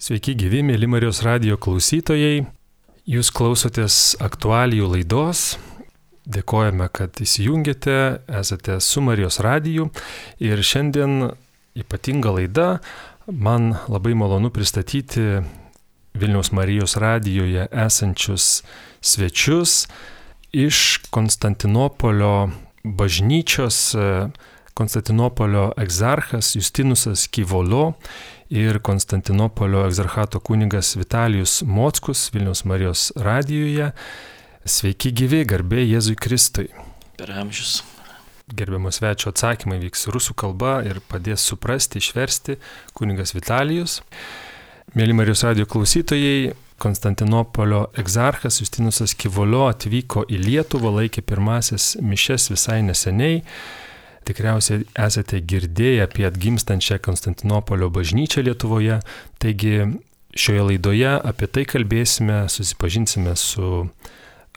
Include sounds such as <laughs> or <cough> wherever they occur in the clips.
Sveiki gyvi, mėly Marijos radio klausytojai. Jūs klausotės aktualijų laidos. Dėkojame, kad įsijungėte, esate su Marijos radiju. Ir šiandien ypatinga laida. Man labai malonu pristatyti Vilniaus Marijos radijoje esančius svečius iš Konstantinopolio bažnyčios Konstantinopolio egzarchas Justinusas Kyvolo ir Konstantinopolio egzarchato kunigas Vitalijus Mockus Vilnius Marijos radijoje. Sveiki gyvi, garbė Jėzui Kristui. Per amžius. Gerbiamas svečio atsakymai vyks rusų kalba ir padės suprasti, išversti kunigas Vitalijus. Mėly Marijos radio klausytojai, Konstantinopolio egzarchas Justinusas Kivolio atvyko į Lietuvą, laikė pirmasis mišes visai neseniai. Tikriausiai esate girdėję apie atgimstančią Konstantinopolio bažnyčią Lietuvoje, taigi šioje laidoje apie tai kalbėsime, susipažinsime su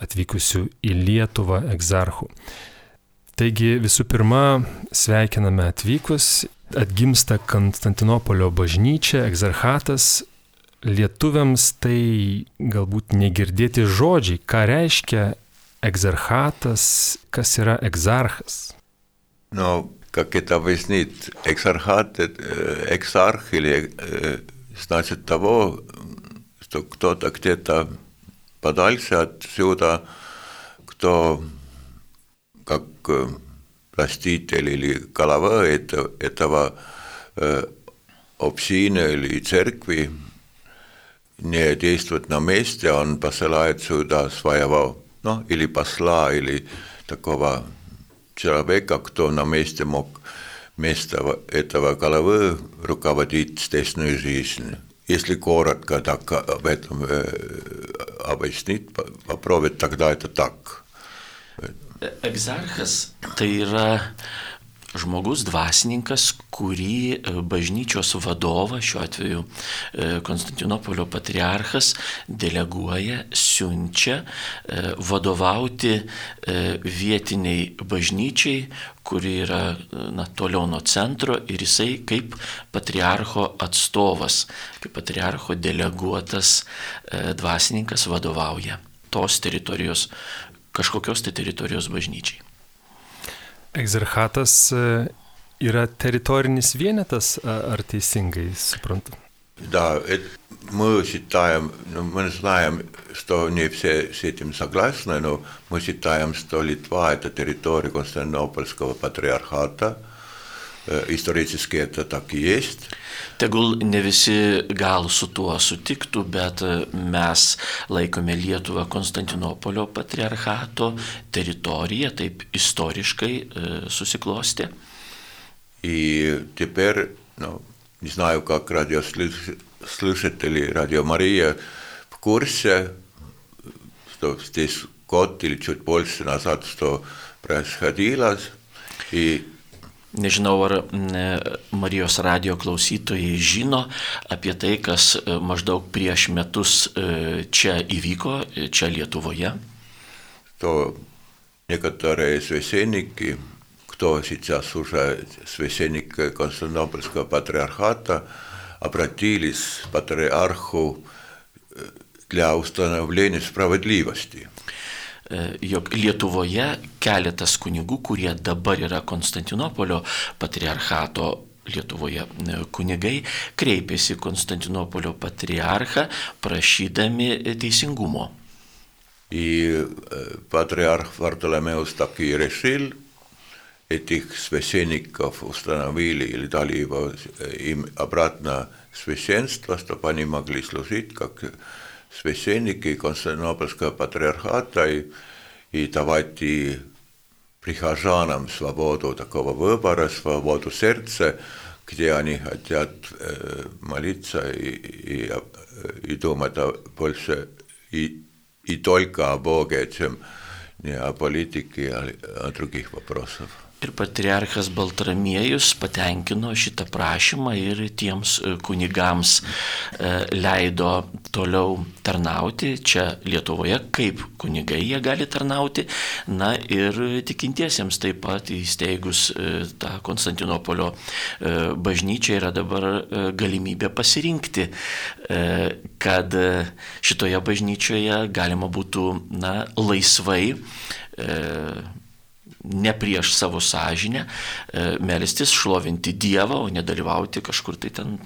atvykusiu į Lietuvą egzarchu. Taigi visų pirma, sveikiname atvykus, atgimsta Konstantinopolio bažnyčia, egzarchatas, lietuviams tai galbūt negirdėti žodžiai, ką reiškia egzarchatas, kas yra egzarchas. No, как это объяснить? Экзархат, экзарх или э, значит того, что кто-то где-то подальше отсюда, кто как э, властитель или голова этого, этого э, общины или церкви не действует на месте, он посылает сюда своего, ну, или посла, или такого человека, кто на месте мог вместо этого головы руководить здешнюю жизнь. Если коротко так об этом э, объяснить, попробовать, тогда это так. Egzarchas tai yra žmogus dvasininkas, kurį bažnyčios vadovas, šiuo atveju Konstantinopolio patriarchas, deleguoja, siunčia vadovauti vietiniai bažnyčiai, kuri yra na, toliau nuo centro ir jisai kaip patriarcho atstovas, kaip patriarcho deleguotas dvasininkas vadovauja tos teritorijos, kažkokios tai teritorijos bažnyčiai. Egzarchatas yra teritorinis vienetas, ar teisingai suprantu? Да, это, мы считаем, ну, мы знаем, что не все с этим согласны, но мы считаем, что Литва – это территория Константинопольского патриархата. Исторически это так и есть. Tegul ne visi gal su tuo sutiktų, bet mes laikome Lietuvą Konstantinopolio patriarchato teritoriją, taip istoriškai susiklosti. И теперь, ну, не знаю, как радиослушатели Радио Мария в курсе, что здесь год или чуть больше назад, что происходило. И Nežinau, ar Marijos radio klausytojai žino apie tai, kas maždaug prieš metus čia įvyko, čia Lietuvoje. То некоторые священники, кто сейчас уже священник Константинопольского патриархата, обратились к патриарху для установления справедливости. jog Lietuvoje keletas kunigų, kurie dabar yra Konstantinopolio patriarchato Lietuvoje kunigai, kreipėsi Konstantinopolio patriarchą prašydami teisingumo. И патриарх Вартоломеус таки решил, этих священников установили или дали его им обратно священство, чтобы они могли служить как священники Константинопольского патриархата и, и давать и прихожанам свободу такого выбора, свободу сердца, где они хотят э, молиться и, и, и думать о больше и, и только о Боге, чем не о политике, а о других вопросах. Ir patriarchas Baltramiejus patenkino šitą prašymą ir tiems e, kunigams e, leido toliau tarnauti čia Lietuvoje, kaip kunigai jie gali tarnauti. Na ir tikintiesiems taip pat įsteigus e, tą Konstantinopolio bažnyčią yra dabar galimybė pasirinkti, kad šitoje bažnyčioje galima būtų na, laisvai ne prieš savo sąžinę, e, melstis, šlovinti Dievą, o nedalyvauti kažkur tai ten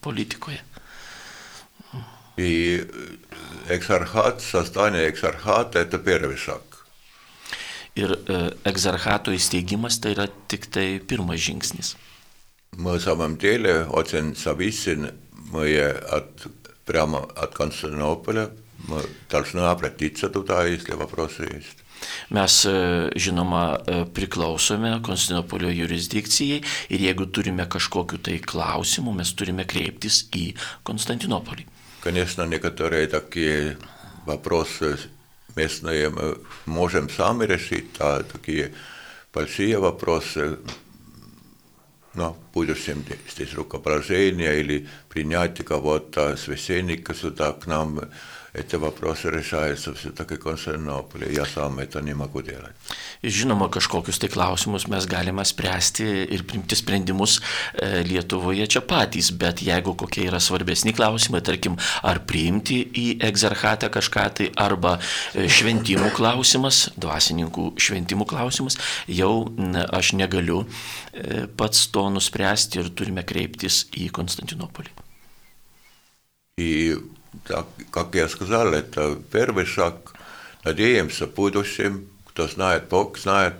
politikoje. I eksarhat, создание eksarhata это первый шаг. Ir e, egzarchato įsteigimas tai yra tik tai pirmas žingsnis. Мы в самом деле очень зависим, мы от, прямо от Константинополя, мы должны обратиться туда, если вопросы есть. Mes, e, žinoma, e, priklausome Konstantinopolio jurisdikcijai ir jeigu turime kažkokiu tai klausimu, mes turime kreiptis į Konstantinopolį. Конечно, некоторые такие вопросы местные мы можем сами решить, а такие большие вопросы, ну, будущем здесь рукоположение или принятие кого-то священника сюда к нам, эти вопросы решаются все-таки Константинополе. Я сам это не могу делать. Žinoma, kažkokius tai klausimus mes galime spręsti ir primti sprendimus e, Lietuvoje čia patys, bet jeigu kokie yra svarbesni klausimai, tarkim, ar priimti į egzarchatą kažką tai, arba e, šventimų klausimas, dvasininkų šventimų klausimas, jau aš negaliu e, pats to nuspręsti ir turime kreiptis į Konstantinopolį. Į так, как я сказал, это первый шаг. Надеемся в будущем, кто знает, Бог знает,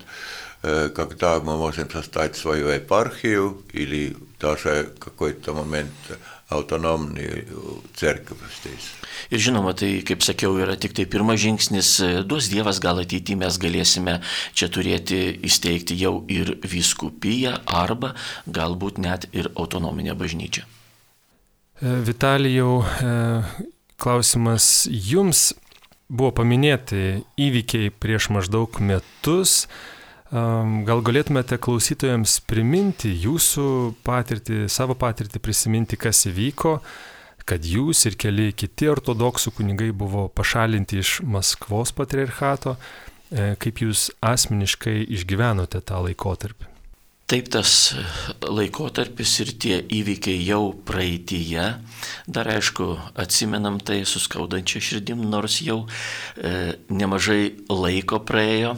когда мы можем создать свою епархию или даже какой-то момент autonominių cerkvių здесь. Ir žinoma, tai, kaip sakiau, yra tik tai pirmas žingsnis, duos Dievas, gal ateityje mes galėsime čia turėti įsteigti jau ir vyskupiją arba galbūt net ir autonominę bažnyčią. E, Vitalijau, e, klausimas jums buvo paminėti įvykiai prieš maždaug metus. Gal galėtumėte klausytojams priminti jūsų patirtį, savo patirtį, prisiminti, kas įvyko, kad jūs ir keli kiti ortodoksų kunigai buvo pašalinti iš Maskvos patriarchato, e, kaip jūs asmeniškai išgyvenote tą laikotarpį? Taip tas laikotarpis ir tie įvykiai jau praeitįje, dar aišku, atsimenam tai su skaudančia širdim, nors jau e, nemažai laiko praėjo.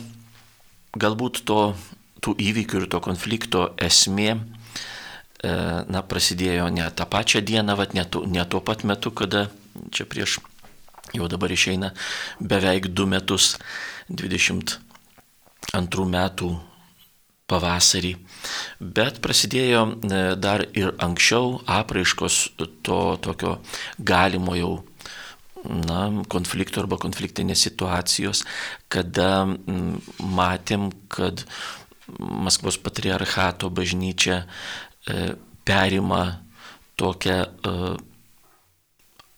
Galbūt to, tų įvykių ir to konflikto esmė, e, na, prasidėjo ne tą pačią dieną, vat, ne, tu, ne tuo pat metu, kada čia prieš, jau dabar išeina beveik du metus, 22 metų pavasarį. Bet prasidėjo e, dar ir anksčiau apraiškos to tokio galimo jau na, konflikto arba konfliktinės situacijos, kada matėm, kad Maskvos patriarchato bažnyčia e, perima tokią e,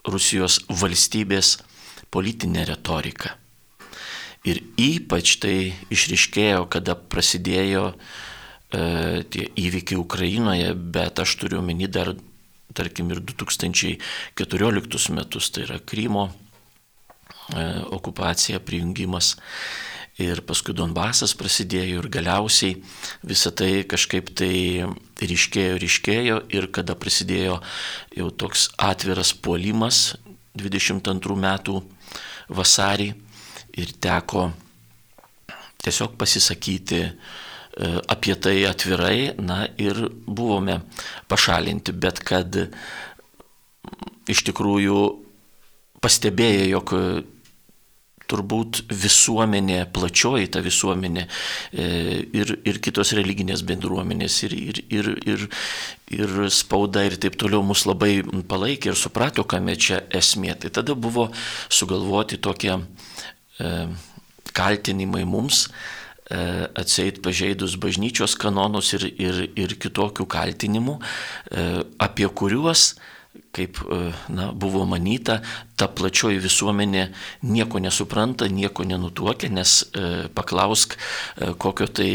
Rusijos valstybės politinę retoriką. Ir ypač tai išriškėjo, kada prasidėjo e, tie įvykiai Ukrainoje, bet aš turiu omeny dar, tarkim, ir 2014 metus, tai yra Krymo e, okupacija, prijungimas. Ir paskui Donbasas prasidėjo ir galiausiai visą tai kažkaip tai ryškėjo, ryškėjo ir kada prasidėjo jau toks atviras puolimas 22 metų vasarį, ir teko tiesiog pasisakyti e, apie tai atvirai, na ir buvome pašalinti, bet kad iš tikrųjų pastebėję, jog turbūt visuomenė, plačioji ta visuomenė e, ir, ir kitos religinės bendruomenės ir, ir, ir, ir, ir spauda ir taip toliau mus labai palaikė ir suprato, kame čia esmė. Tai tada buvo sugalvoti tokie E, kaltinimai mums e, atseit pažeidus bažnyčios kanonus ir, ir, ir kitokių kaltinimų, e, apie kuriuos kaip na, buvo manyta, ta plačioji visuomenė nieko nesupranta, nieko nenutuokia, nes e, paklausk e, kokio tai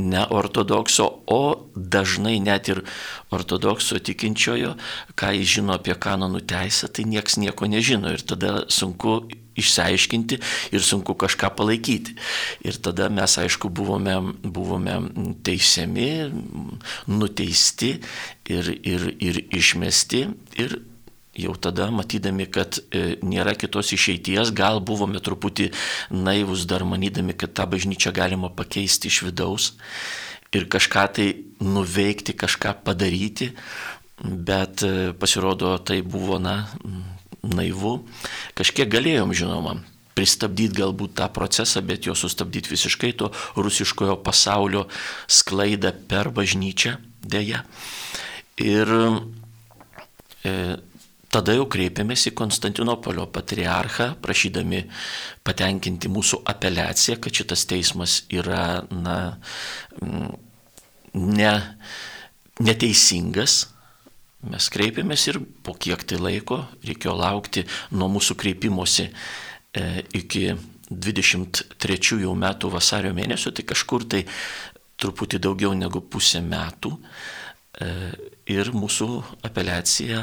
neortodokso, o dažnai net ir ortodokso tikinčiojo, ką jis žino apie kanonų teisę, tai nieks nieko nežino ir tada sunku išsiaiškinti ir sunku kažką palaikyti. Ir tada mes, aišku, buvome, buvome teisiami, nuteisti ir, ir, ir išmesti. Ir jau tada, matydami, kad e, nėra kitos išeities, gal buvome truputį naivus dar manydami, kad tą bažnyčią galima pakeisti iš vidaus ir kažką tai nuveikti, kažką padaryti, bet e, pasirodo tai buvo, na, naivu. Kažkiek galėjom, žinoma, pristabdyti galbūt tą procesą, bet jo sustabdyti visiškai to rusiškojo pasaulio sklaidą per bažnyčią dėja. Ir e, tada jau kreipėmės į Konstantinopolio patriarchą, prašydami patenkinti mūsų apeliaciją, kad šitas teismas yra na, ne, neteisingas, Mes kreipėmės ir po kiek tai laiko reikėjo laukti nuo mūsų kreipimosi e, iki 23 metų vasario mėnesio, tai kažkur tai truputį daugiau negu pusę metų. E, ir mūsų apeliacija,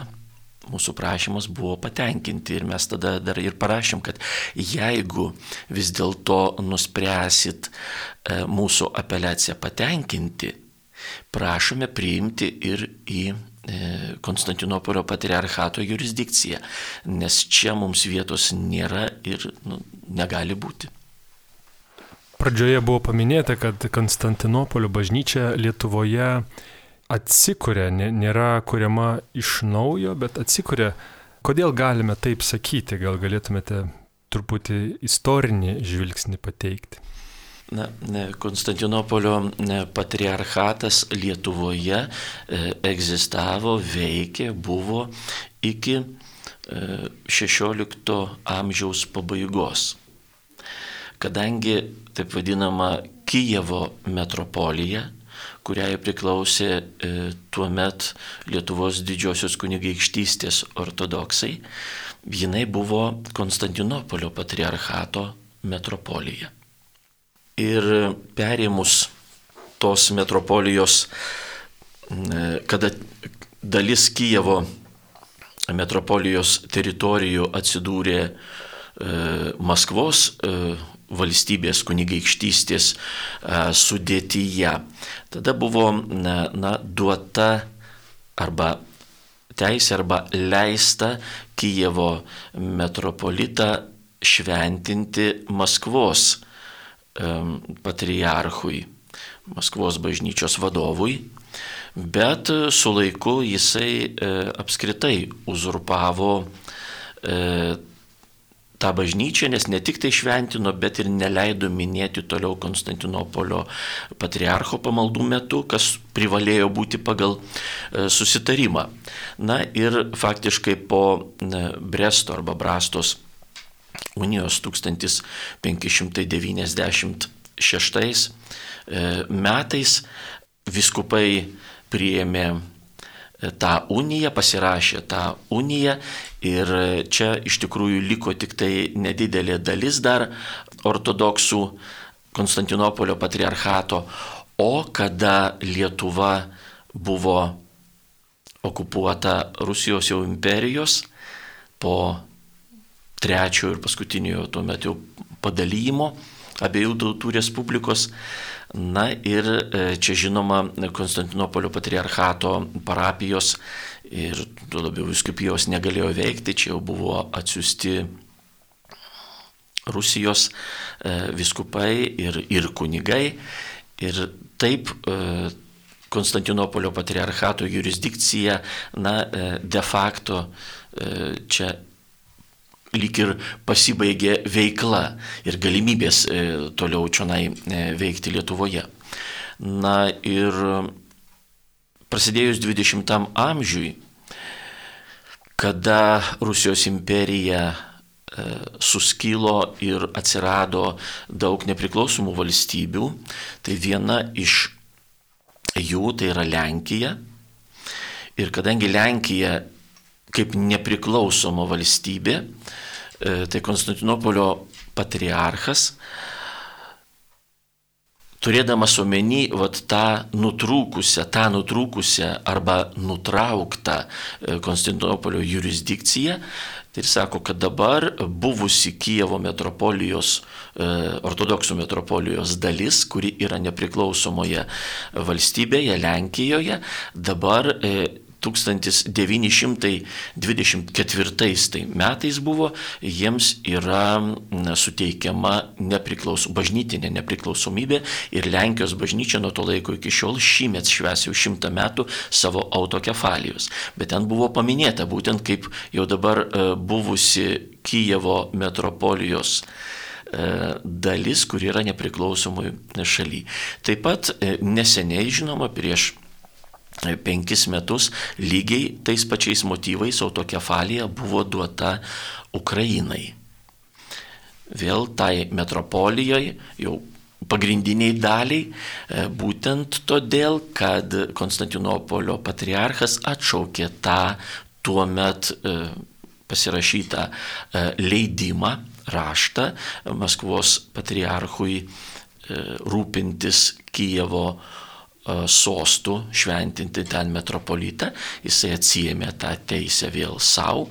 mūsų prašymas buvo patenkinti ir mes tada dar ir parašėm, kad jeigu vis dėlto nuspręsit e, mūsų apeliaciją patenkinti, prašome priimti ir į Konstantinopolio patriarchato jurisdikcija, nes čia mums vietos nėra ir nu, negali būti. Pradžioje buvo paminėta, kad Konstantinopolio bažnyčia Lietuvoje atsikuria, nėra kuriama iš naujo, bet atsikuria. Kodėl galime taip sakyti? Gal galėtumėte truputį istorinį žvilgsnį pateikti? Na, Konstantinopolio patriarchatas Lietuvoje e, egzistavo, veikė, buvo iki 16 e, amžiaus pabaigos. Kadangi taip vadinama Kijevo metropolija, kuriai priklausė e, tuo met Lietuvos didžiosios kunigaikštystės ortodoksai, jinai buvo Konstantinopolio patriarchato metropolija. Ir perėmus tos metropolijos, kada dalis Kijevo metropolijos teritorijų atsidūrė e, Maskvos e, valstybės kunigaikštystės e, sudėtyje. Tada buvo na, duota arba teisė arba leista Kijevo metropolitą šventinti Maskvos patriarchui, Maskvos bažnyčios vadovui, bet su laiku jisai e, apskritai uzurpavo e, tą bažnyčią, nes ne tik tai šventino, bet ir neleido minėti toliau Konstantinopolio patriarcho pamaldų metu, kas privalėjo būti pagal e, susitarimą. Na ir faktiškai po Bresto arba Brastos unijos 1596 e, metais viskupai priėmė e, tą uniją, pasirašė tą uniją ir čia iš tikrųjų liko tik tai nedidelė dalis dar ortodoksų Konstantinopolio patriarchato, o kada Lietuva buvo okupuota Rusijos jau imperijos po trečiojo ir paskutiniojo tuo metu padalymo abiejų tautų respublikos. Na ir e, čia žinoma Konstantinopolio patriarchato parapijos ir tuo labiau viskupijos negalėjo veikti, čia jau buvo atsiusti Rusijos e, viskupai ir, ir kunigai. Ir taip e, Konstantinopolio patriarchato jurisdikcija, na, de facto čia lyg ir pasibaigė veikla ir galimybės e, toliau čionai e, veikti Lietuvoje. Na ir prasidėjus 20 amžiui, kada Rusijos imperija e, suskilo ir atsirado daug nepriklausomų valstybių, tai viena iš jų tai yra Lenkija. Ir kadangi Lenkija kaip nepriklausoma valstybė, tai Konstantinopolio patriarchas turėdamas omeny vat, tą nutrūkusią, tą nutrūkusią arba nutrauktą e, Konstantinopolio jurisdikciją, tai sako, kad dabar buvusi Kievo metropolijos, e, ortodoksų metropolijos dalis, kuri yra nepriklausomoje valstybėje, Lenkijoje, dabar e, 1924 tai metais buvo, jiems yra suteikiama nepriklauso, bažnytinė nepriklausomybė ir Lenkijos bažnyčia nuo to laiko iki šiol šįmet šves jau šimtą metų savo autokefalijos. Bet ten buvo paminėta būtent kaip jau dabar e, buvusi Kijevo metropolijos e, dalis, kur yra nepriklausomoj šaly. Taip pat e, neseniai, žinoma, prieš penkis metus lygiai tais pačiais motyvais autokefalija buvo duota Ukrainai. Vėl tai metropolijoje jau pagrindiniai daliai, e, būtent todėl, kad Konstantinopolio patriarchas atšaukė tą tuo met e, pasirašytą e, leidimą, raštą Maskvos patriarchui rūpintis Kijevo sostų šventinti ten metropolitą, jisai atsijėmė tą teisę vėl savo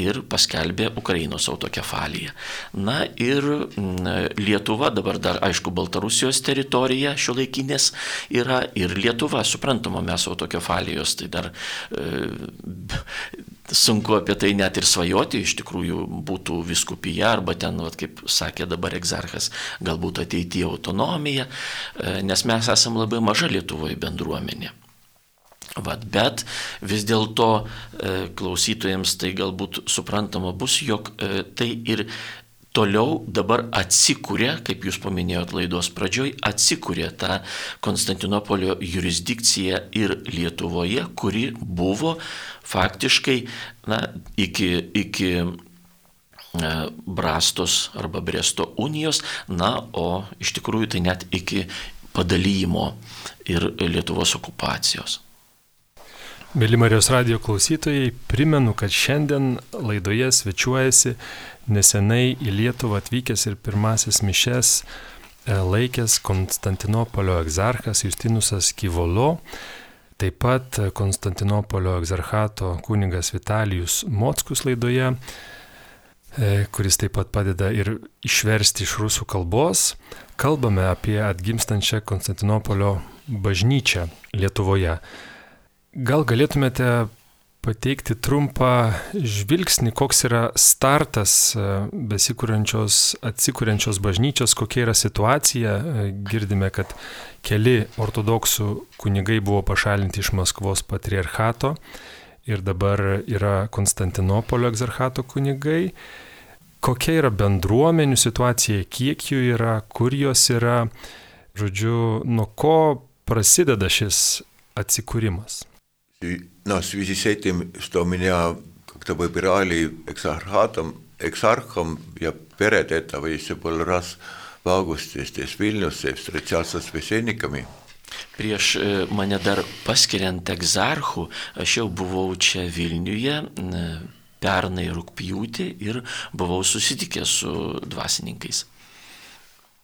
ir paskelbė Ukrainos autokefaliją. Na ir Lietuva, dabar dar aišku Baltarusijos teritorija šio laikinės yra ir Lietuva, suprantama, mes autokefalijos, tai dar e, sunku apie tai net ir svajoti, iš tikrųjų būtų viskupija arba ten, vat, kaip sakė dabar egzarchas, galbūt ateityje autonomija, e, nes mes esame labai maža Lietuvoje bendruomenė. Vat, bet vis dėlto e, klausytojams tai galbūt suprantama bus, jog e, tai ir toliau dabar atsikūrė, kaip jūs paminėjot laidos pradžioj, atsikūrė ta Konstantinopolio jurisdikcija ir Lietuvoje, kuri buvo faktiškai na, iki, iki e, Brastos arba Bresto unijos, na, o iš tikrųjų tai net iki padalymo ir Lietuvos okupacijos. Mėly Marijos radio klausytojai, primenu, kad šiandien laidoje svečiuojasi nesenai į Lietuvą atvykęs ir pirmasis mišes e, laikęs Konstantinopolio egzarchas Justinusas Kivolo, taip pat Konstantinopolio egzarchato kuningas Vitalijus Mockus laidoje, e, kuris taip pat padeda ir išversti iš rusų kalbos. Kalbame apie atgimstančią Konstantinopolio bažnyčią Lietuvoje. Gal galėtumėte pateikti trumpą žvilgsnį, koks yra startas e, besikūrenčios, atsikūrenčios bažnyčios, kokia yra situacija. E, girdime, kad keli ortodoksų kunigai buvo pašalinti iš Maskvos patriarchato ir dabar yra Konstantinopolio egzarchato kunigai. Kokia yra bendruomenių situacija, kiek jų yra, kur jos yra, žodžiu, nuo ko prasideda šis atsikūrimas Но в связи с этим, что меня как-то выбирали эксархатом, эксархом, я перед этого еще был раз в августе здесь в Vilniuse встречался с священниками. Prieš mane dar paskiriant egzarchų, aš jau buvau čia Vilniuje pernai rūpjūtį ir buvau susitikęs su dvasininkais.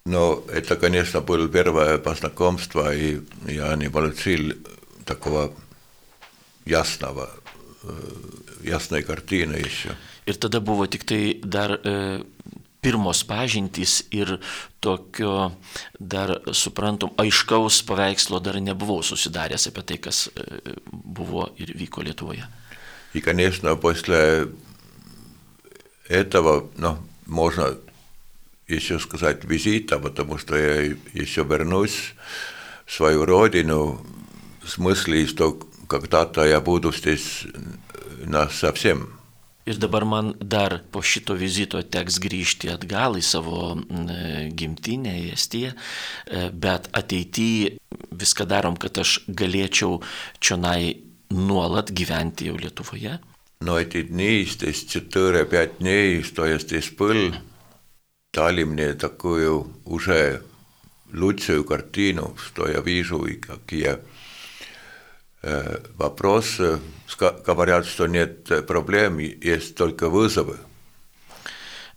Но это, конечно, было первое познакомство, и я не получил такого ясного, ясной картины еще. Ir tada buvo tik tai dar e, pirmos pažintys ir tokio dar suprantum aiškaus paveikslo dar nebuvau susidaręs apie tai, kas e, buvo ir vyko Lietuvoje. И, конечно, после этого, ну, можно еще сказать визита, потому что я еще вернусь в свою родину с мыслью, что когда-то я буду здесь на совсем. Ir dabar man dar po šito vizito teks grįžti atgal į savo gimtinę, į Estiją, bet ateityje viską darom, kad aš galėčiau čionai nuolat gyventi jau Lietuvoje. Но эти дни, здесь 4-5 дней, что я здесь был, дали мне такую уже лучшую картину, что я вижу и как я вопрос, говорят, что нет проблем, есть только вызовы.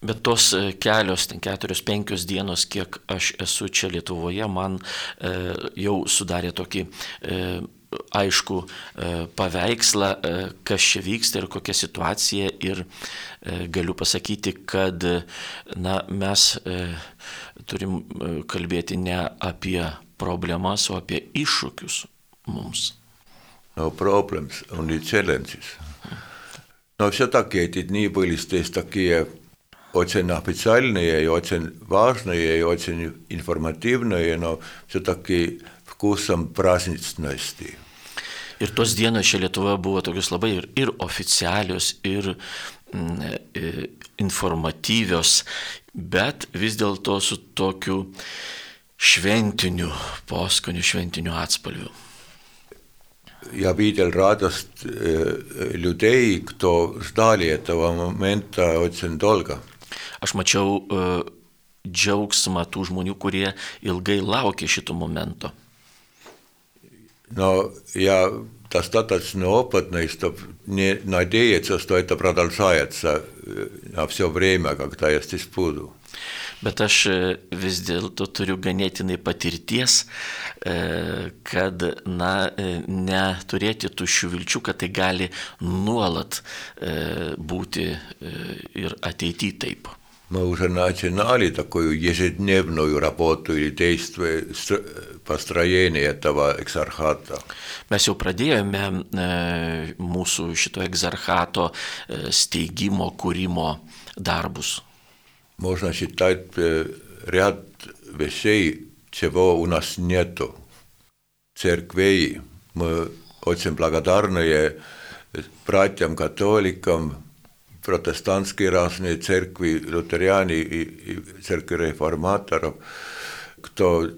Bet tos kelios, ten keturios, penkios dienos, kiek aš esu čia Lietuvoje, man e, jau sudarė tokį e, aišku e, paveikslą, e, kas čia vyksta ir kokia situacija. Ir e, galiu pasakyti, kad na, mes e, turim e, kalbėti ne apie problemas, o apie iššūkius mums. No problems, only challenges. No все-таки эти дни были здесь такие очень официальные и очень важные, и очень информативные, но все-таки вкусом праздничности. Ir tos dienos čia Lietuvoje buvo tokios labai ir, ir oficialios, ir mm, informatyvios, bet vis dėlto su tokiu šventiniu poskoniu, šventiniu atspalviu. Я видел радость э, людей, кто ждали этого момента очень долго. Aš mačiau uh, džiaugsmą tų žmonių, kurie ilgai laukė šito momento. Но я достаточно опытный, чтобы не надеяться, что это продолжается на все время, когда я здесь буду. Bet aš vis dėlto turiu ganėtinai patirties, kad, na, neturėti tuščių vilčių, kad tai gali nuolat būti ir ateityje taip. Мы уже начинали такую ежедневную работу или действие построения этого экзархата. Mes jau pradėjome e, mūsų šito egzarchato e, steigimo, kūrimo darbus. Можно считать э, ряд вещей, чего у нас нету. Церквей. Мы очень благодарны братьям-католикам, протестантские разные церкви, лютеряне и, и церкви реформаторов, кто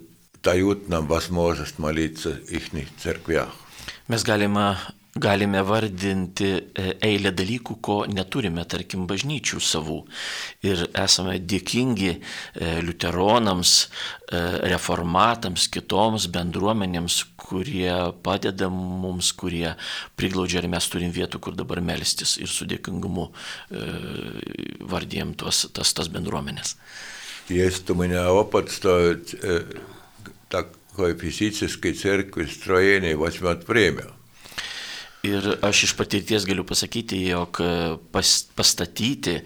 дают нам возможность молиться в их церквях. Mes galime, galime vardinti e, eilę dalykų, ko neturime, tarkim, bažnyčių savų. Ir esame dėkingi e, liuteronams, e, reformatams, kitoms bendruomenėms, kurie padeda mums, kurie priglaudžia ir mes turim vietų, kur dabar melstis ir su dėkingumu vardėjom tuos, tas, tas bendruomenės. Jest tu mnie opad, to tak, jak pisiciskiej cerkwi strojenie, weźmy od premium. Ir aš iš patirties galiu pasakyti, jog pas, pastatyti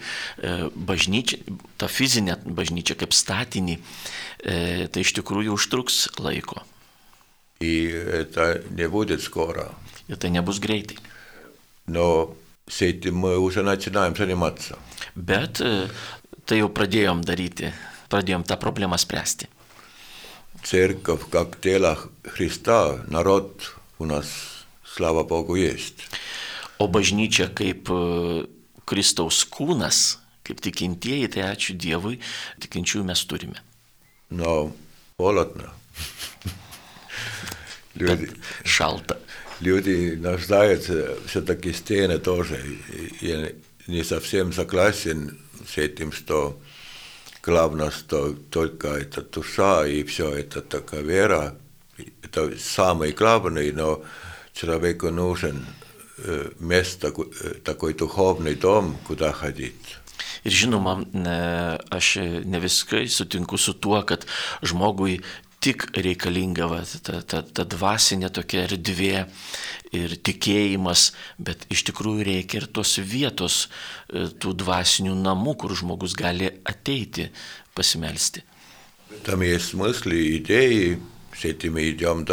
bažnyčią, tą fizinę bažnyčią kaip statinį, tai iš tikrųjų užtruks laiko. И это не будет скоро. Ir tai nebus greitai. Но с этим мы уже начинаем заниматься. Bet tai jau pradėjom daryti, pradėjom tą problemą spręsti. Церковь как тело Христа, народ у нас, слава Богу, есть. O bažnyčia kaip Kristaus kūnas, kaip tikintieji, tai ačiū Dievui, tikinčiųjų mes turime. Но холодно. <laughs> Люди, Šalta. люди нуждаются все-таки стены тоже. Я не совсем согласен с этим, что главное, что только это душа и все это такая вера. Это самый главный, но человеку нужен место, такой духовный дом, куда ходить. Ir žinoma, aš ne viskai sutinku su tuo, kad žmogui tik reikalinga va, ta, ta, ta dvasinė tokia erdvė ir tikėjimas, bet iš tikrųjų reikia ir tos vietos, tų dvasinių namų, kur žmogus gali ateiti pasimelsti. Там есть мысли, идеи, с этими идем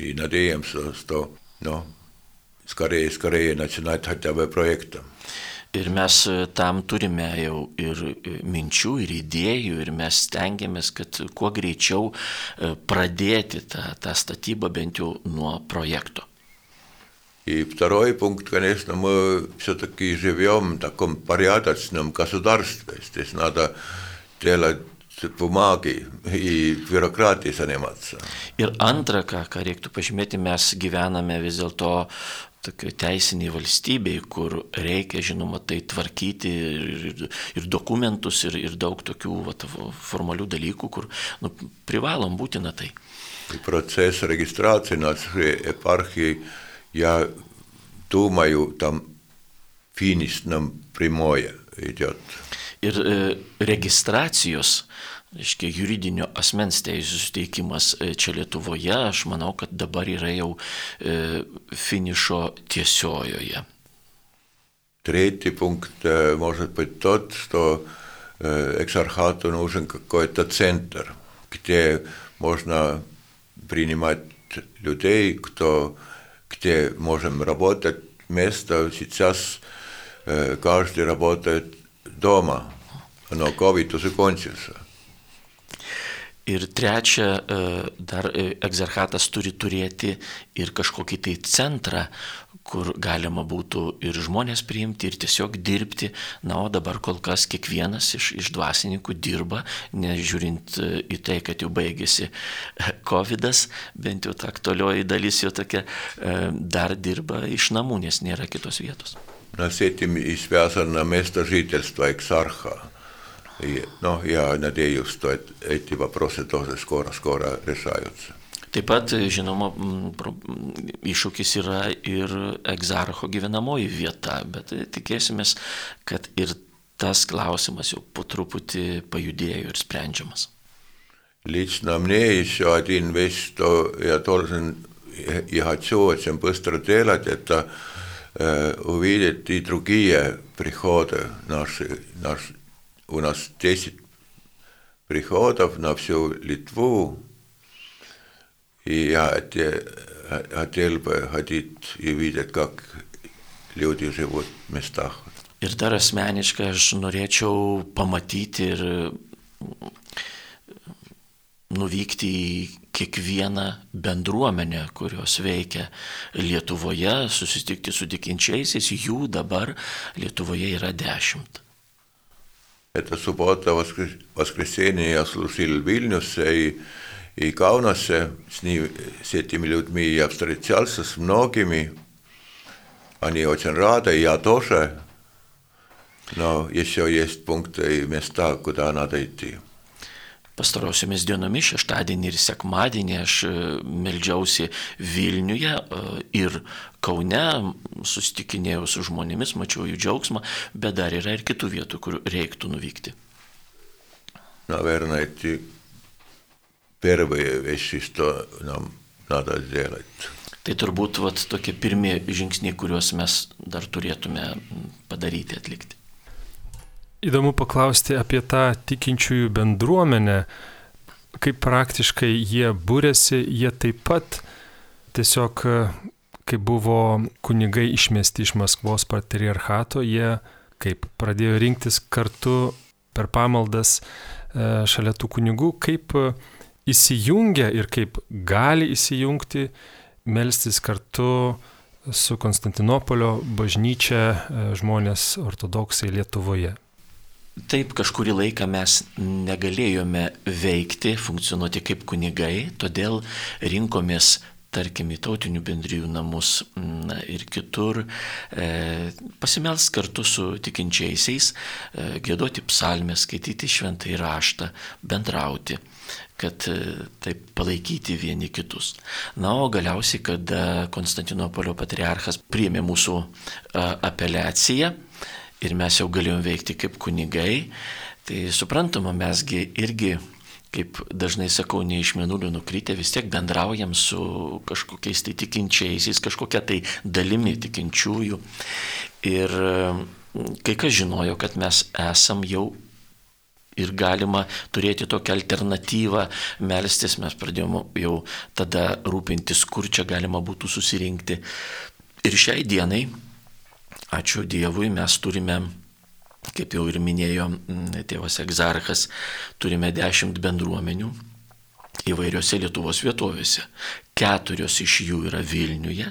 дальше и надеемся, что ну, скорее, скорее начинать хотя бы проектом. Ir mes tam turime jau ir minčių, ir idėjų, ir mes stengiamės, kad kuo greičiau pradėti tą, tą statybą bent jau nuo projekto. И второй пункт, конечно, мы все-таки живем в таком порядочном государстве. Здесь надо делать бумаги и бюрократией заниматься. Ir antra, ką, ką reiktų pažymėti, mes gyvename vis dėlto tokio teisiniai valstybei, kur reikia, žinoma, tai tvarkyti ir, ir, ir dokumentus, ir, ir daug tokių vat, formalių dalykų, kur nu, privalom būtina tai. Процесс регистрации нашей епархии я думаю, там финишном прямое идет. Ir e, registracijos reiškia, juridinio asmens teisų suteikimas e, čia Lietuvoje, aš manau, kad dabar yra jau e, finišo tiesiojoje. Третий пункт э, может быть тот, что э, эксархату нужен какой-то центр, где можно принимать людей, кто, где можем работать место. Сейчас э, каждый работает дома, но COVID уже кончился. Ir trečia, e, dar e, egzarchatas turi turėti ir kažkokį tai centrą, kur galima būtų ir žmonės priimti, ir tiesiog dirbti. Na, o dabar kol kas kiekvienas iš, iš dvasininkų dirba, nežiūrint e, į tai, kad jau baigėsi COVID, bent jau ta aktualioji dalis jo tokia, dar dirba iš namų, nes nėra kitos vietos. На с этим и связано место жительства эксарха. И, ну, я надеюсь, что эти вопросы тоже скоро-скоро решаются. Taip pat, žinoma, iššūkis yra ir egzarcho gyvenamoji vieta, bet tikėsimės, kad ir tas klausimas jau po truputį pajudėjo ir sprendžiamas. Лично мне еще один вещь, что я должен, я хочу очень быстро делать, это э, увидеть и другие приходы наши, наши у нас 10 приходов на всю Литву, и я хотел бы ходить и видеть, как люди живут в местах. Ir dar asmeniškai aš norėčiau pamatyti ir nuvykti į kiekvieną bendruomenę, kurios veikia Lietuvoje, susitikti su tikinčiaisiais, jų dabar Lietuvoje yra dešimt. Это суббота, воскресенье я служил в Вильнюсе и, и Каунасе. С, ним, с этими людьми я встречался с многими. Они очень рады, я тоже. Но еще есть пункты и места, куда надо идти. Pastarosiomis dienomis, šeštadienį ir sekmadienį aš e, meldžiausi Vilniuje e, ir Kaune, susitikinėjau su žmonėmis, mačiau jų džiaugsmą, bet dar yra ir kitų vietų, kur reiktų nuvykti. Наверное, эти первые вещи, что нам надо сделать. Tai turbūt vat, tokie pirmie žingsniai, kuriuos mes dar turėtume padaryti, atlikti. Įdomu paklausti apie tą tikinčiųjų bendruomenę, kaip praktiškai jie būrėsi, jie taip pat tiesiog, kai buvo kunigai išmesti iš Maskvos patriarchato, jie kaip pradėjo rinktis kartu per pamaldas e, šalia tų kunigų, kaip įsijungia ir kaip gali įsijungti, melstis kartu su Konstantinopolio bažnyčia e, žmonės ortodoksai Lietuvoje. Taip, kažkurį laiką mes negalėjome veikti, funkcionuoti kaip kunigai, todėl rinkomės, tarkim, į tautinių bendrijų namus na, ir kitur, e, pasimels kartu su tikinčiaisiais, e, gėdoti psalmę, skaityti šventą įraštą, bendrauti kad e, taip palaikyti vieni kitus. Na, o galiausiai, kada Konstantinopolio patriarchas priėmė mūsų apeliaciją, ir mes jau galėjom veikti kaip kunigai, tai suprantama, mesgi irgi kaip dažnai sakau, ne iš menulio nukrytę, vis tiek bendraujam su kažkokiais tai tikinčiaisiais, kažkokia tai dalimi tikinčiųjų. Ir mm, kai kas žinojo, kad mes esam jau ir galima turėti tokią alternatyvą melstis, mes pradėjome jau tada rūpintis, kur čia galima būtų susirinkti. Ir šiai dienai ačiū Dievui, mes turime, kaip jau ir minėjo tėvas egzarchas, turime dešimt bendruomenių įvairiose Lietuvos vietovėse. Keturios iš jų yra Vilniuje,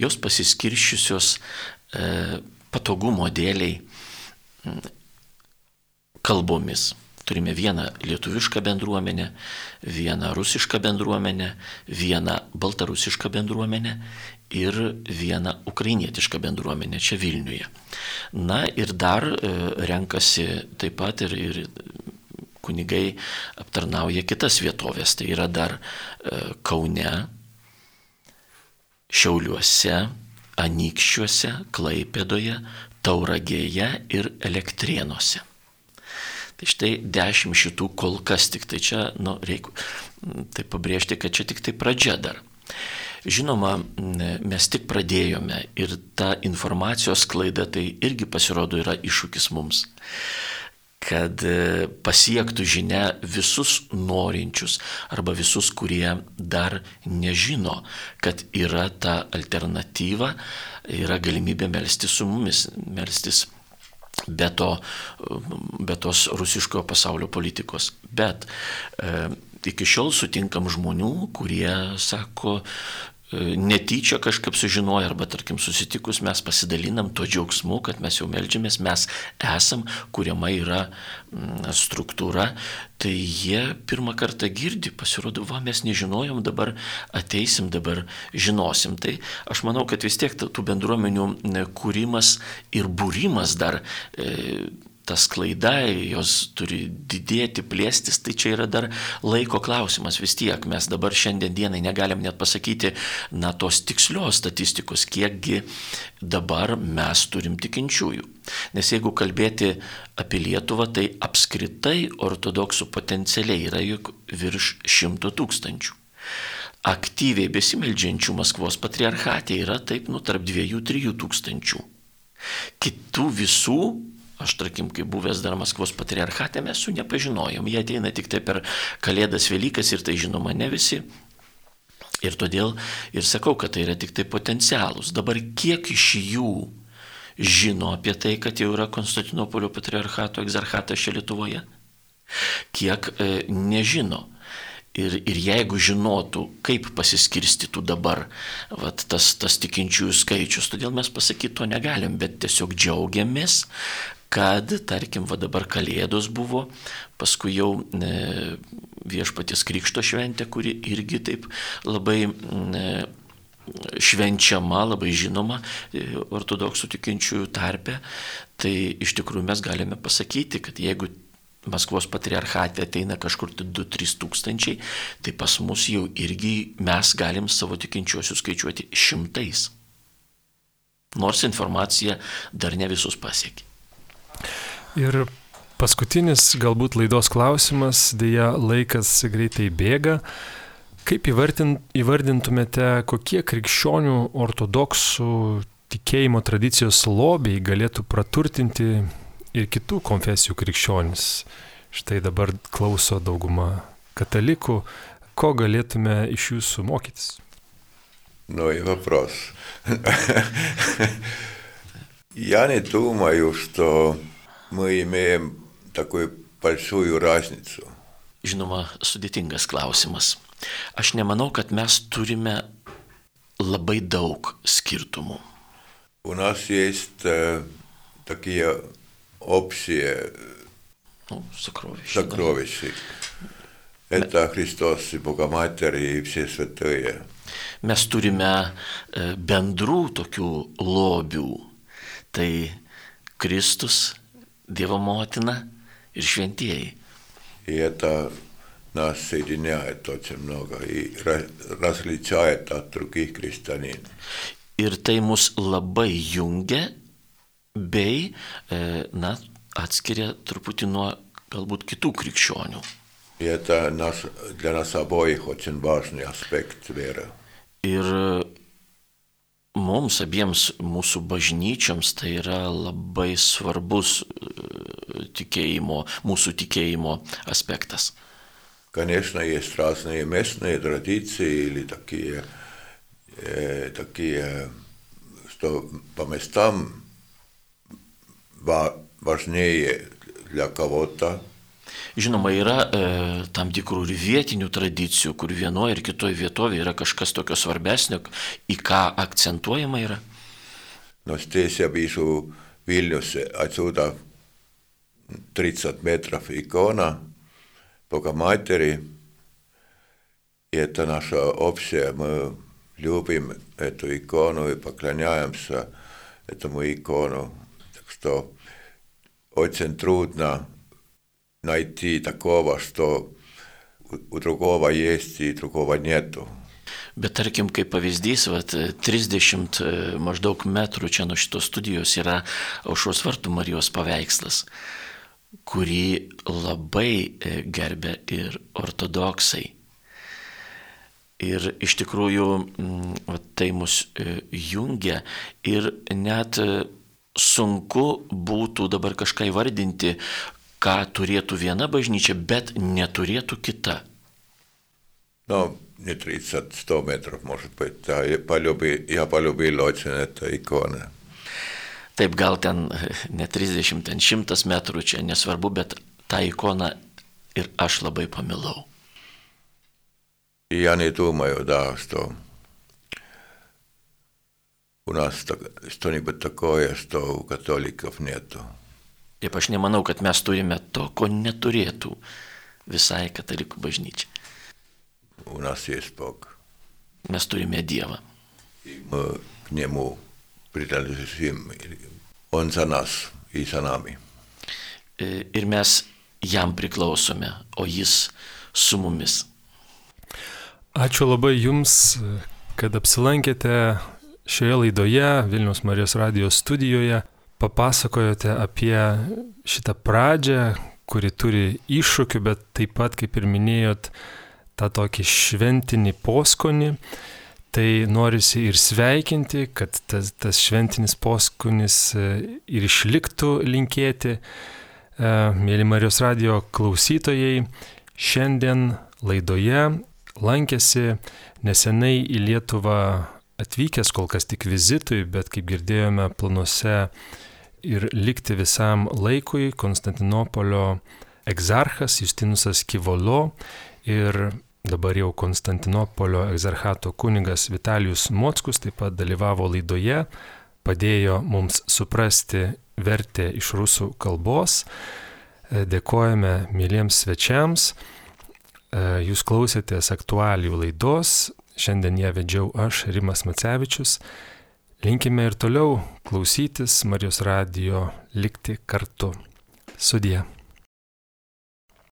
jos pasiskirščiusios e, patogumo dėliai kalbomis. Turime vieną lietuvišką bendruomenę, vieną rusišką bendruomenę, vieną baltarusišką bendruomenę ir vieną ukrainietišką bendruomenę čia Vilniuje. Na ir dar e, renkasi taip pat ir, ir kunigai aptarnauja kitas vietovės. Tai yra dar e, Kaune, Šiauliuose, Anykščiuose, Klaipėdoje, Tauragėje ir Elektrienuose. Tai štai dešimt šitų kol kas tik tai čia, nu, reikia tai pabrėžti, kad čia tik tai pradžia dar. Žinoma, mes tik pradėjome ir ta informacijos klaida tai irgi pasirodo yra iššūkis mums kad e, pasiektų žinia visus norinčius arba visus, kurie dar nežino, kad yra ta alternatyva, yra galimybė melstis su mumis, melstis be, to, be tos rusiškojo pasaulio politikos. Bet e, iki šiol sutinkam žmonių, kurie sako, netyčia kažkaip sužinoja arba tarkim susitikus mes pasidalinam to džiaugsmu, kad mes jau melžiamės, mes esam, kuriama yra mm, struktūra, tai jie pirmą kartą girdi, pasirodo, va mes nežinojom, dabar ateisim, dabar žinosim. Tai aš manau, kad vis tiek tų bendruomenių kūrimas ir būrimas dar e, ta sklaida, jos turi didėti, plėstis, tai čia yra dar laiko klausimas vis tiek. Mes dabar šiandien dienai negalim net pasakyti, na, tos tikslios statistikos, kiekgi dabar mes turim tikinčiųjų. Nes jeigu kalbėti apie Lietuvą, tai apskritai ortodoksų potencialiai yra juk virš šimto tūkstančių. Aktyviai besimeldžiančių Maskvos patriarchatė yra taip, nu, tarp dviejų, trijų tūkstančių. Kitų visų Aš, tarkim, kai buvęs dar Maskvos patriarchate, mes jų nepažinojom. Jie ateina tik tai per Kalėdas Velykas ir tai žinoma ne visi. Ir todėl ir sakau, kad tai yra tik tai potencialus. Dabar kiek iš jų žino apie tai, kad jau yra Konstantinopolio patriarchato egzarchatas čia Lietuvoje? Kiek e, nežino. Ir, ir jeigu žinotų, kaip pasiskirstytų dabar vat, tas, tas tikinčiųjų skaičius, todėl mes pasakyti to negalim, bet tiesiog džiaugiamės, kad, tarkim, va dabar Kalėdos buvo, paskui jau e, viešpaties Krikšto šventė, kuri irgi taip labai e, švenčiama, labai žinoma e, ortodoksų tikinčiųjų tarpe, tai iš tikrųjų mes galime pasakyti, kad jeigu Maskvos patriarchatė ateina kažkur 2-3 tūkstančiai, tai pas mus jau irgi mes galim savo tikinčiuosius skaičiuoti šimtais. Nors informacija dar ne visus pasiekia. Ir paskutinis galbūt laidos klausimas, dėja laikas greitai bėga. Kaip įvardintumėte, kokie krikščionių ortodoksų tikėjimo tradicijos lobiai galėtų praturtinti ir kitų konfesijų krikščionis? Štai dabar klauso dauguma katalikų. Ko galėtume iš jūsų mokytis? Ну и вопрос. Я не думаю, что мы имеем такую большую разницу. Žinoma, sudėtingas klausimas. Aš nemanau, kad mes turime labai daug скиртуму. У нас есть э, такие общие ну, сокровища. сокровища. Да. Это Христос и Богоматерь и все святые. Mes turime bendrų tokių lobių. Tai Kristus, Dievo motina ir šventieji. И это нас соединяет очень много и различает от других христианин. Ir tai mus labai jungia bei, na, atskiria truputį nuo galbūt kitų krikščionių. И это наш, для нас обоих очень важный аспект веры. Ir mums abiems mūsų bažnyčiams tai yra labai svarbus tikėjimo, mūsу tikėjimo аспектас. Конечно, есть разные местные традиции или такие, э, такие, что по местам важнее для кого-то, Žinoma, yra e, tam tikrų ir vietinių tradicijų, kur vienoje ir kitoje vietovėje yra kažkas tokio svarbesnio, į ką akcentuojama yra. No здесь я вижу Вильнюсе отсюда 30 метров икона Бога Матери. И это наше общее. Мы любим эту икону и поклоняемся этому икону. Так что очень трудно найти такого, что у другого есть и другого нету. Bet tarkim, kaip pavyzdys, vat, 30 maždaug metrų čia nuo šitos studijos yra aušros vartų Marijos paveikslas, kurį labai gerbė ir ortodoksai. Ir iš tikrųjų vat, tai mus jungia ir net sunku būtų dabar kažką įvardinti, ką turėtų viena bažnyčia, bet neturėtų kita. No, не 30-100 метров, может быть. Да, я полюбил, я полюбил очень эту икону. Taip, gal ten <laughs> ne 30, ten 100 metrų, čia nesvarbu, bet tą ikoną ir aš labai pamilau. Я не думаю, да, что у нас что-нибудь такое, что у католиков нету. Taip aš nemanau, kad mes turime to, ko neturėtų visai katalikų bažnyčia. У нас есть Бог. Mes turime Dievą. И мы к Нему britannilisessa on sanas, į sanami. E, ir mes jam priklausome, o jis su mumis. Ačiū labai Jums, kad apsilankėte šioje laidoje Vilnius Marijos radijos studijoje, papasakojote apie šitą pradžią, kuri turi iššūkių, bet taip pat, kaip ir minėjot, tą tokį šventinį poskonį. Tai norisi ir sveikinti, kad tas, tas šventinis poskonis ir išliktų linkėti. Mėly Marijos radio klausytojai, šiandien laidoje lankėsi nesenai į Lietuvą atvykęs kol kas tik vizitui, bet kaip girdėjome planuose ir likti visam laikui Konstantinopolio egzarchas Justinusas Kivolo ir dabar jau Konstantinopolio egzarchato kunigas Vitalijus Mockus taip pat dalyvavo laidoje, padėjo mums suprasti vertę iš rusų kalbos. Dėkojame mėlyms svečiams. Jūs klausėtės aktualijų laidos, šiandien ją vedžiau aš, Rimas Macevičius. Linkime ir toliau klausytis Marijos radijo, likti kartu. Sudie.